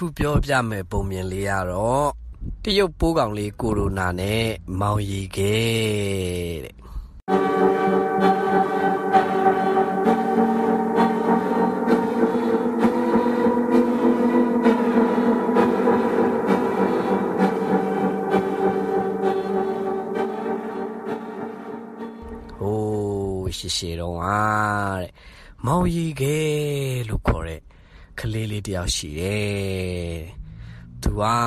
အခုပြောပြမယ်ပုံမြင်လေးကတော့တရုတ်ပိုးကောင်လေးကိုရိုနာနဲ့မောင်ရီခဲ့တဲ့ဟိုးရှေရှေတော့ဟာတဲ့မောင်ရီခဲ့လို့ခေါ်တဲ့ ကလေးလေးတယောက်ရှိတယ်သူဟာ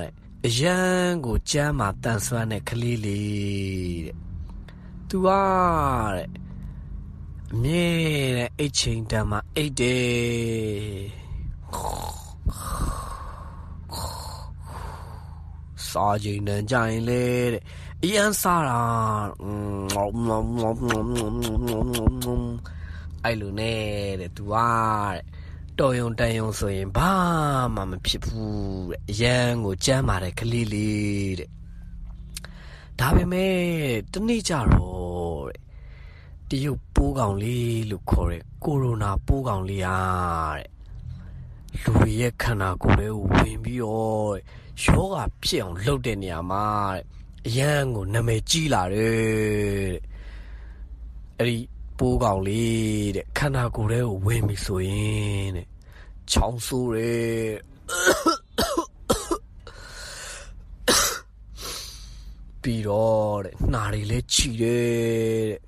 တဲ့အရန်ကိုကြမ်းမှတန်ဆွမ်းတဲ့ကလေးလေးတဲ့သူဟာတဲ့အမြဲတမ်းအိတ်ချိန်တမ်းမှအိတ်တယ်စားချိန်တန်းကြရင်လေတဲ့အရန်စားတာအဲ့လိုနဲ့တဲ့သူဟာတဲ့ တော်ယုံတန်ယုံဆိုရင်ဘာမှမဖြစ်ဘူးတဲ့အရန်ကိုကြမ်းပါတယ်ကလေးလေးတဲ့ဒါပေမဲ့တနေ့ကြတော့တဲ့တရုတ်ပိုးကောင်လေးလို့ခေါ်တဲ့ကိုရိုနာပိုးကောင်လေးဟာတဲ့လူတွေရဲ့ခန္ဓာကိုယ်လေးကိုဝင်ပြီးတော့တဲ့ယောဂဖြစ်အောင်လှုပ်တဲ့နေရာမှာတဲ့အရန်ကိုနာမည်ကြီးလာတယ်တဲ့အဲ့ဒီ ပိုးကောင်လေးတဲ့ခန္ဓာကိုယ်လေးကိုဝင်ပြီဆိုရင်တဲ့ချောင်းဆိုးတယ်ပြီးတော့တဲ့နှာတွေလည်းချီတယ်တဲ့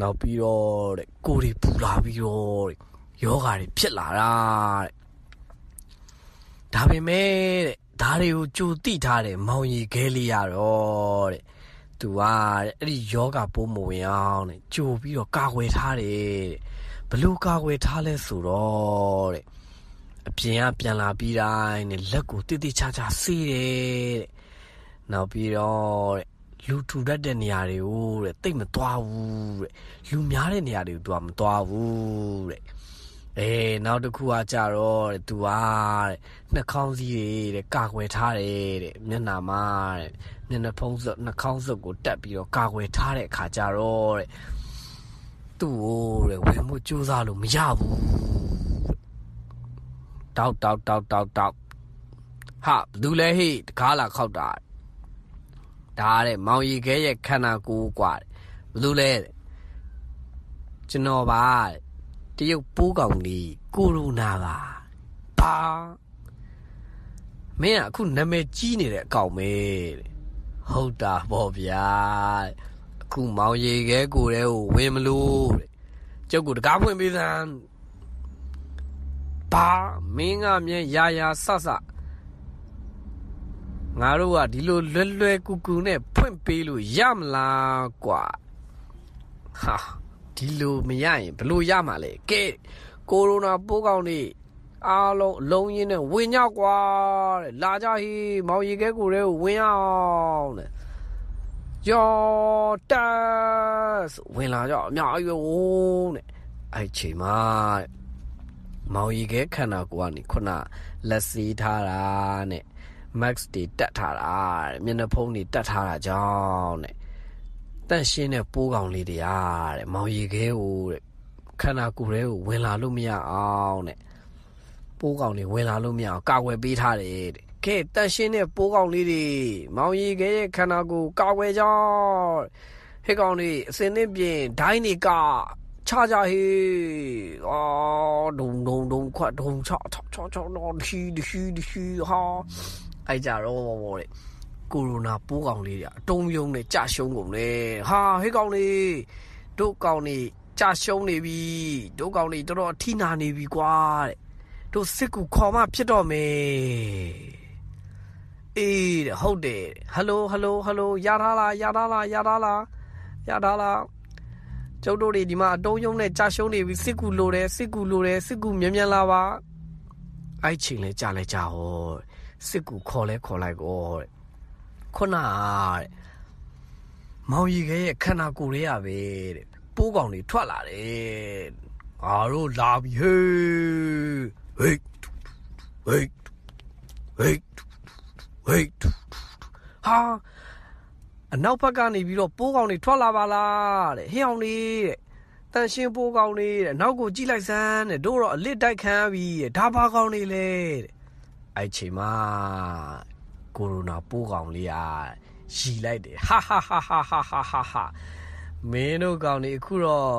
နောက်ပြီးတော့တဲ့ကိုယ်တွေပူလာပြီးတော့တဲ့ယောဂါတွေဖြစ်လာတာတဲ့ဒါပေမဲ့တဲ့ဒါတွေကိုကြိုတိထားတဲ့မောင်ရီခဲလေးရတော့တဲ့ သူကတဲ့အဲ့ဒီယောဂပိုးမဝင်အောင်တဲ့ကြိုပြီးတော့ကာကွယ်ထားတယ်တဲ့ဘလို့ကာကွယ်ထားလဲဆိုတော့တဲ့အပြင်ကပြန်လာပြီးတိုင်းနဲ့လက်ကိုတိတိချာချာဆေးတယ်တဲ့နောက်ပြီးတော့တဲ့လူထူတတ်တဲ့နေရာတွေကိုတဲ့တိတ်မသွားဘူးတဲ့လူများတဲ့နေရာတွေကိုသူကမသွားဘူးတဲ့အေးနောက်တစ်ခုကကြတော့တဲ့သူကတဲ့နှာခေါင်းစည်းတွေတဲ့ကာကွယ်ထားတယ်တဲ့မျက်နှာမှာတဲ့ မျက်နှာဖုံးစွပ်နှာခေါင်းစွပ်ကိုတက်ပြီးတော့ကာကွယ်ထားတဲ့အခါကြတော့တဲ့သူ့ကိုတဲ့ဝင်မှုစူးစမ်းလို့မရဘူးတောက်တောက်တောက်တောက်တောက်ဟာဘယ်သူလဲဟိတကားလာခောက်တာဒါတဲ့မောင်ရီခဲရဲ့ခန္ဓာကိုယ်กว่าဘယ်သူလဲကျွန်တော်ပါတရုတ်ပိုးကောင်လေးကိုရိုနာပါပါမင်းကအခုနာမည်ကြီးနေတဲ့အကောင်ပဲတဲ့ ဟုတ်တာပေါ့ဗျာအခုမောင်ရီခဲကိုယ်တဲ့ကိုဝင်မလို့တဲ့ကျုပ်ကတကားဖွင့်ပေးစမ်းပါမင်းကမြဲရာရာဆဆငါတို့ကဒီလိုလွယ်လွယ်ကူကူနဲ့ဖွင့်ပေးလို့ရမလားကွာဟာဒီလိုမရရင်ဘလို့ရမှာလဲကဲကိုရိုနာပိုးကောင်နေ အားလုံးအလုံးရင်းနဲ့ဝင်ကြကွာတဲ့လာကြဟေးမောင်ရီခဲကိုတဲ့ကိုဝင်အောင်တဲ့ယောတက်ဝင်လာကြအများကြီးပဲဝိုးတဲ့အဲ့ချိန်မှာတဲ့မောင်ရီခဲခန္ဓာကိုယ်ကနေခုနလက်စီးထားတာနဲ့ max တွေတက်ထားတာတဲ့မျက်နှာဖုံးတွေတက်ထားတာကြောင့်တဲ့တန့်ရှင်းတဲ့ပိုးကောင်လေးတွေအားတဲ့မောင်ရီခဲကိုတဲ့ခန္ဓာကိုယ်ထဲကိုဝင်လာလို့မရအောင်တဲ့ ပိုးကောင်တွေဝင်လာလို့မရအောင်ကာကွယ်ပေးထားတယ်တဲ့ကဲတန့်ရှင်းတဲ့ပိုးကောင်လေးတွေမောင်ရီခဲရဲ့ခန္ဓာကိုယ်ကာကွယ်ကြောင်းဟဲ့ကောင်တွေအစင်းနဲ့ပြင်ဒိုင်းတွေကချကြဟေးအော်ဒုံဒုံဒုံခွတ်ဒုံချချချချတော့ဒီဒီဒီဟာအဲ့ကြတော့တဲ့ကိုရိုနာပိုးကောင်လေးတွေအတုံးယုံနဲ့ကြာရှုံးကုန်လေဟာဟေးကောင်လေးတို့ကောင်လေးကြာရှုံးနေပြီတို့ကောင်လေးတော်တော်အထိနာနေပြီကွာတဲ့ တို့စစ်ကူခေါ်မှဖြစ်တော့မယ်အေးတဲ့ဟုတ်တယ်ဟယ်လိုဟယ်လိုဟယ်လိုရထားလားရထားလားရထားလားရထားလားကျုပ်တို့တွေဒီမှာအတုံးယုံနဲ့ကြာရှုံးနေပြီစစ်ကူလိုတယ်စစ်ကူလိုတယ်စစ်ကူမြန်မြန်လာပါအဲ့ချိန်လဲကြာလဲကြာဟောစစ်ကူခေါ်လဲခေါ်လိုက်ကောတဲ့ခုနတဲ့မောင်ရီခဲရဲ့ခန္ဓာကိုယ်ရဲ့ပဲတဲ့ပိုးကောင်တွေထွက်လာတယ်ငါတို့လာပြီဟေး wait wait wait wait ဟာအနောက်ဘက်ကနေပြီးတော့ပိုးကောင်တွေထွက်လာပါလားတဲ့ဟင်းအောင်လေးတဲ့တန်ရှင်းပိုးကောင်လေးတဲ့နောက်ကိုကြည့်လိုက်စမ်းတဲ့တို့တော့အလစ်တိုက်ခံပြီးတဲ့ဒါဘာကောင်လေးလဲတဲ့အဲ့ချိန်မှာကိုရိုနာပိုးကောင်လေးอ่ะရီလိုက်တယ်ဟာဟာဟာဟာဟာဟာဟာမင်းတို့ကောင်တွေအခုတော့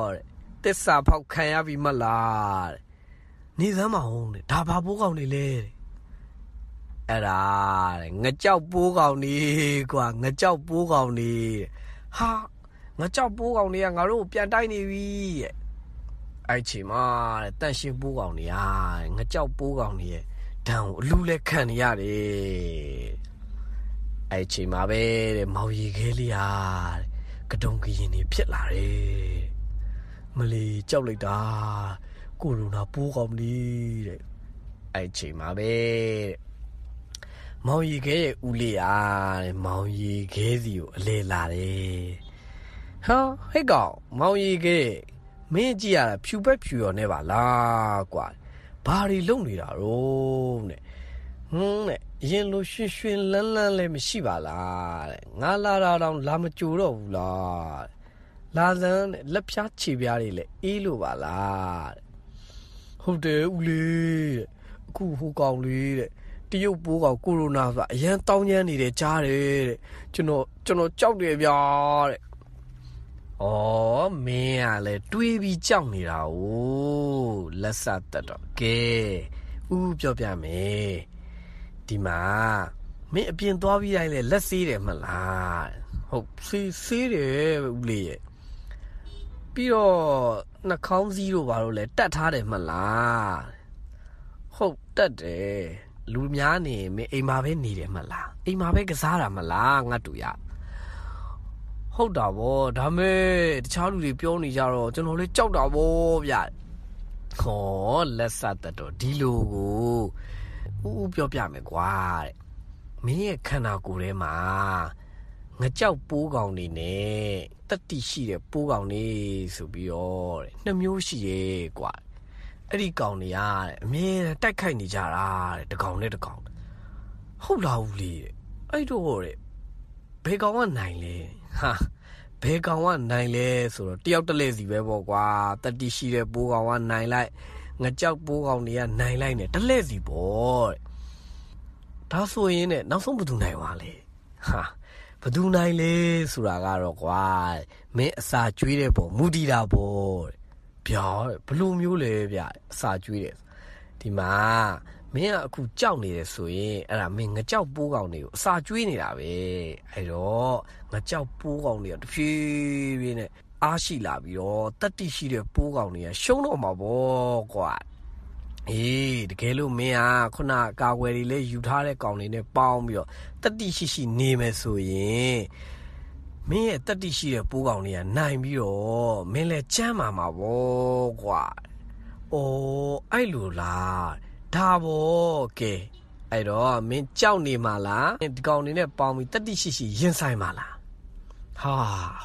တစ္ဆာဖောက်ခံရပြီမလားတဲ့ နေစမ်းမအောင်တဲ့ဒါဘာပိုးကောင်းနေလဲတဲ့အဲ့ဒါတဲ့ငကြောက်ပိုးကောင်းနေကွာငကြောက်ပိုးကောင်းနေဟာငကြောက်ပိုးကောင်တွေကငါတို့ပြန်တိုက်နေပြီတဲ့အဲ့ချိန်မှာတဲ့တန့်ရှင်းပိုးကောင်တွေကငကြောက်ပိုးကောင်တွေရဲ့ဒဏ်ကိုအလူလဲခံနေရတယ်အဲ့ချိန်မှာပဲတဲ့မောင်ရီခဲလေးဟာကတုံကရင်နေဖြစ်လာတယ်မလီကြောက်လိုက်တာ ကိုရိုနာပိုးကောင်လေးတဲ့အဲ့ချိန်မှာပဲမောင်ရီခဲရဲ့ဦးလေးအားတဲ့မောင်ရီခဲစီကိုအလဲလာတယ်ဟာဟဲ့ကောင်မောင်ရီခဲမင်းကြည့်ရတာဖြူပက်ဖြူရော်နေပါလားကွာဘာတွေလုပ်နေတာတော့တဲ့ဟွန်းတဲ့အရင်လိုရွှင်ရွှင်လန်းလန်းလည်းမရှိပါလားတဲ့ငါလာတာတော့လာမကြိုတော့ဘူးလားလာစမ်းတဲ့လက်ဖြားခြေပြားတွေလည်းအေးလို့ပါလားတဲ့ ဟုတ်တယ်ဦးလေးတဲ့အခုဟိုကောင်လေးတဲ့တရုတ်ပိုးကောင်ကိုရိုနာဆိုတာအရန်တောင်းကျမ်းနေတယ်ကြားတယ်တဲ့ကျွန်တော်ကျွန်တော်ကြောက်တယ်ဗျာတဲ့ဩမင်းကလည်းတွေးပြီးကြောက်နေတာ哦လက်စတက်တော့ကဲဦးပြောပြမယ်ဒီမှာမင်းအပြင်သွားပြီးတိုင်းလဲလက်ဆေးတယ်မလားဟုတ်ဆေးဆေးတယ်ဦးလေးရဲ့ပြီးတော့ နှာခေါင်းစည်းတို့ဘာလို့လဲတတ်ထားတယ်မလားဟုတ်တတ်တယ်လူများနေမင်းအိမ်မှာပဲနေတယ်မလားအိမ်မှာပဲကစားတာမလားငါတူရဟုတ်တာဗောဒါမဲ့တခြားလူတွေပြောနေကြတော့ကျွန်တော်လည်းကြောက်တာဗောဗျဟောလက်ဆက်တတော်ဒီလိုကိုဦးဦးပြောပြမယ်ကွာတဲ့မင်းရဲ့ခန္ဓာကိုယ်ထဲမှာငကြောက်ပိုးကောင်နေနဲ့ တတိရှိတဲ့ပိုးကောင်နေဆိုပြီးတော့တဲ့နှစ်မျိုးရှိရဲ့ကွာအဲ့ဒီကောင်တွေကအမြဲတိုက်ခိုက်နေကြတာတဲ့တကောင်နဲ့တကောင်ဟုတ်လားဦးလေးတဲ့အဲ့တော့တဲ့ဘယ်ကောင်ကနိုင်လဲဟာဘယ်ကောင်ကနိုင်လဲဆိုတော့တယောက်တလဲစီပဲပေါ့ကွာတတိရှိတဲ့ပိုးကောင်ကနိုင်လိုက်ငကြောက်ပိုးကောင်တွေကနိုင်လိုက်နေတလဲစီပေါ့တဲ့ဒါဆိုရင်တဲ့နောက်ဆုံးဘယ်သူနိုင်သွားလဲဟာ ဘယ်သူနိုင်လဲဆိုတာကတော့ကွာမင်းအစာကျွေးတဲ့ပုံမူတည်တာပေါ့တဲ့ဗျာဘလို့မျိုးလဲဗျအစာကျွေးတယ်ဒီမှာမင်းကအခုကြောက်နေတယ်ဆိုရင်အဲ့ဒါမင်းငကြောက်ပိုးကောင်တွေကိုအစာကျွေးနေတာပဲအဲ့တော့ငကြောက်ပိုးကောင်တွေကတဖြည်းဖြည်းနဲ့အားရှိလာပြီးတော့တတိရှိတဲ့ပိုးကောင်တွေကရှုံးတော့မှာပေါ့ကွာ အေးတကယ်လို့မင်းဟာခုနကာကွယ်တွေလည်းယူထားတဲ့ကောင်တွေနဲ့ပေါင်းပြီးတော့တတိရှိရှိနေမယ်ဆိုရင်မင်းရဲ့တတိရှိတဲ့ပိုးကောင်တွေကနိုင်ပြီးတော့မင်းလည်းကြမ်းမာမှာပေါ့ကွာ။အိုးအဲ့လိုလားဒါပေါ့ကဲအဲ့တော့မင်းကြောက်နေမှာလားဒီကောင်တွေနဲ့ပေါင်းပြီးတတိရှိရှိရင်ဆိုင်မှာလားဟာ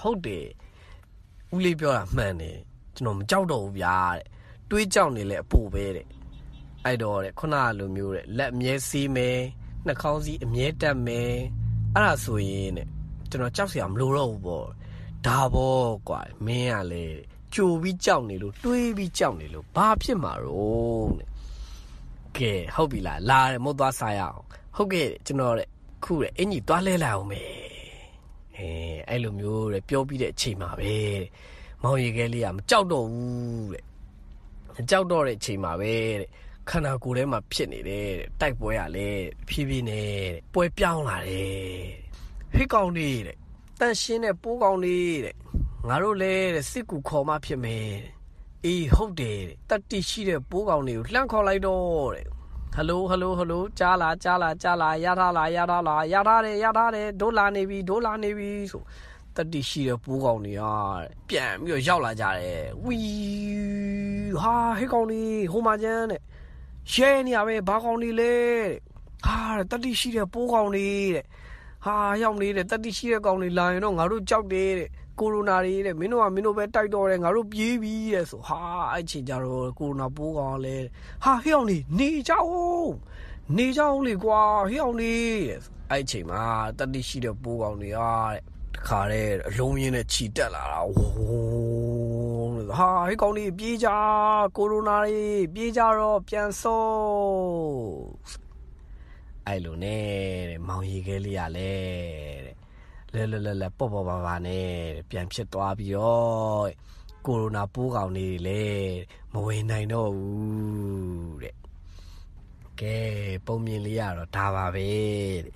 ဟုတ်တယ်ဦးလေးပြောတာမှန်တယ်ကျွန်တော်မကြောက်တော့ဘူးဗျာတဲ့တွေးကြောက်နေလဲအပူပဲတဲ့ အဲ့တော့တဲ့ခုနကလိုမျိုးတဲ့လက်အမြဲစီးမယ်နှာခေါင်းစည်းအမြဲတက်မယ်အဲ့ဒါဆိုရင်တဲ့ကျွန်တော်ကြောက်စရာမလိုတော့ဘူးပေါ့ဒါပေါ့ကွာမင်းကလေကြိုပြီးကြောက်နေလို့တွေးပြီးကြောက်နေလို့ဘာဖြစ်မှာတော့တဲ့ကဲဟုတ်ပြီလားလာတယ်မဟုတ်သွားစားရအောင်ဟုတ်ကဲ့ကျွန်တော်တဲ့ခုတဲ့အင်ကြီးသွားလဲလာအောင်မယ်အဲအဲ့လိုမျိုးတဲ့ပြောပြီးတဲ့အချိန်မှာပဲတဲ့မောင်ရီခဲလေးကမကြောက်တော့ဘူးတဲ့မကြောက်တော့တဲ့အချိန်မှာပဲတဲ့ ခန္ဓာကိုယ်ထဲမှာဖြစ်နေတဲ့တိုက်ပွဲရလဲဖြည်းဖြည်းနဲ့ပွဲပြောင်းလာတယ်ဟိတ်ကောင်လေးတဲ့တန်ရှင်းတဲ့ပိုးကောင်လေးတဲ့ငါတို့လဲတဲ့စစ်ကူခေါ်မှဖြစ်မယ်အေးဟုတ်တယ်တတိရှိတဲ့ပိုးကောင်တွေကိုလှမ်းခေါ်လိုက်တော့တဲ့ဟယ်လိုဟယ်လိုဟယ်လိုကြားလာကြားလာကြားလာရထားလာရထားလာရထားတယ်ရထားတယ်ဒိုးလာနေပြီဒိုးလာနေပြီဆိုတတိရှိတဲ့ပိုးကောင်တွေကပြန်ပြီးတော့ရောက်လာကြတယ်ဝီဟာဟဲ့ကောင်လေးဟိုမှာကျန်းတဲ့ ရဲနေရပဲဘာကောင်လေးလဲတဲ့ဟာတတိရှိတဲ့ပိုးကောင်လေးတဲ့ဟာရောက်နေတဲ့တတိရှိတဲ့ကောင်လေးလာရင်တော့ငါတို့ကြောက်တယ်တဲ့ကိုရိုနာတွေတဲ့မင်းတို့ကမင်းတို့ပဲတိုက်တော့တယ်ငါတို့ပြေးပြီတဲ့ဆိုဟာအဲ့ချိန်ကြတော့ကိုရိုနာပိုးကောင်လဲဟာဟဲ့အောင်လေးနေကြအောင်နေကြအောင်လေကွာဟဲ့အောင်လေးတဲ့အဲ့ချိန်မှာတတိရှိတဲ့ပိုးကောင်တွေကတဲ့တခါတဲ့အလုံးရင်းနဲ့ခြီတက်လာတာဝုန်းလို့ ဟာဟဲ့ကောင်းလေးပြေးကြကိုရိုနာလေးပြေးကြတော့ပြန်စောအဲ့လိုနဲ့တဲ့မောင်ရီခဲလေးရလဲတဲ့လဲလဲလဲလဲပေါ့ပေါ့ပါပါနဲ့ပြန်ဖြစ်သွားပြီးတော့ကိုရိုနာပိုးကောင်လေးလေမဝင်နိုင်တော့ဘူးတဲ့ကဲပုံမြင်လေးရတော့ဒါပါပဲတဲ့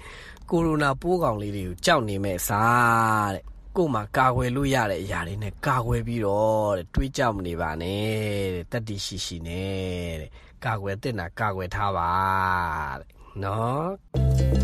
ကိုရိုနာပိုးကောင်လေးတွေကိုကြောက်နေမဲ့စားတဲ့ ကို့မှာကာကွယ်လို့ရတဲ့အရာတွေနဲ့ကာကွယ်ပြီးတော့တဲ့တွေးကြောက်မနေပါနဲ့တဲ့တတိရှိရှိနဲ့တဲ့ကာကွယ်တဲ့နာကာကွယ်ထားပါတဲ့နော်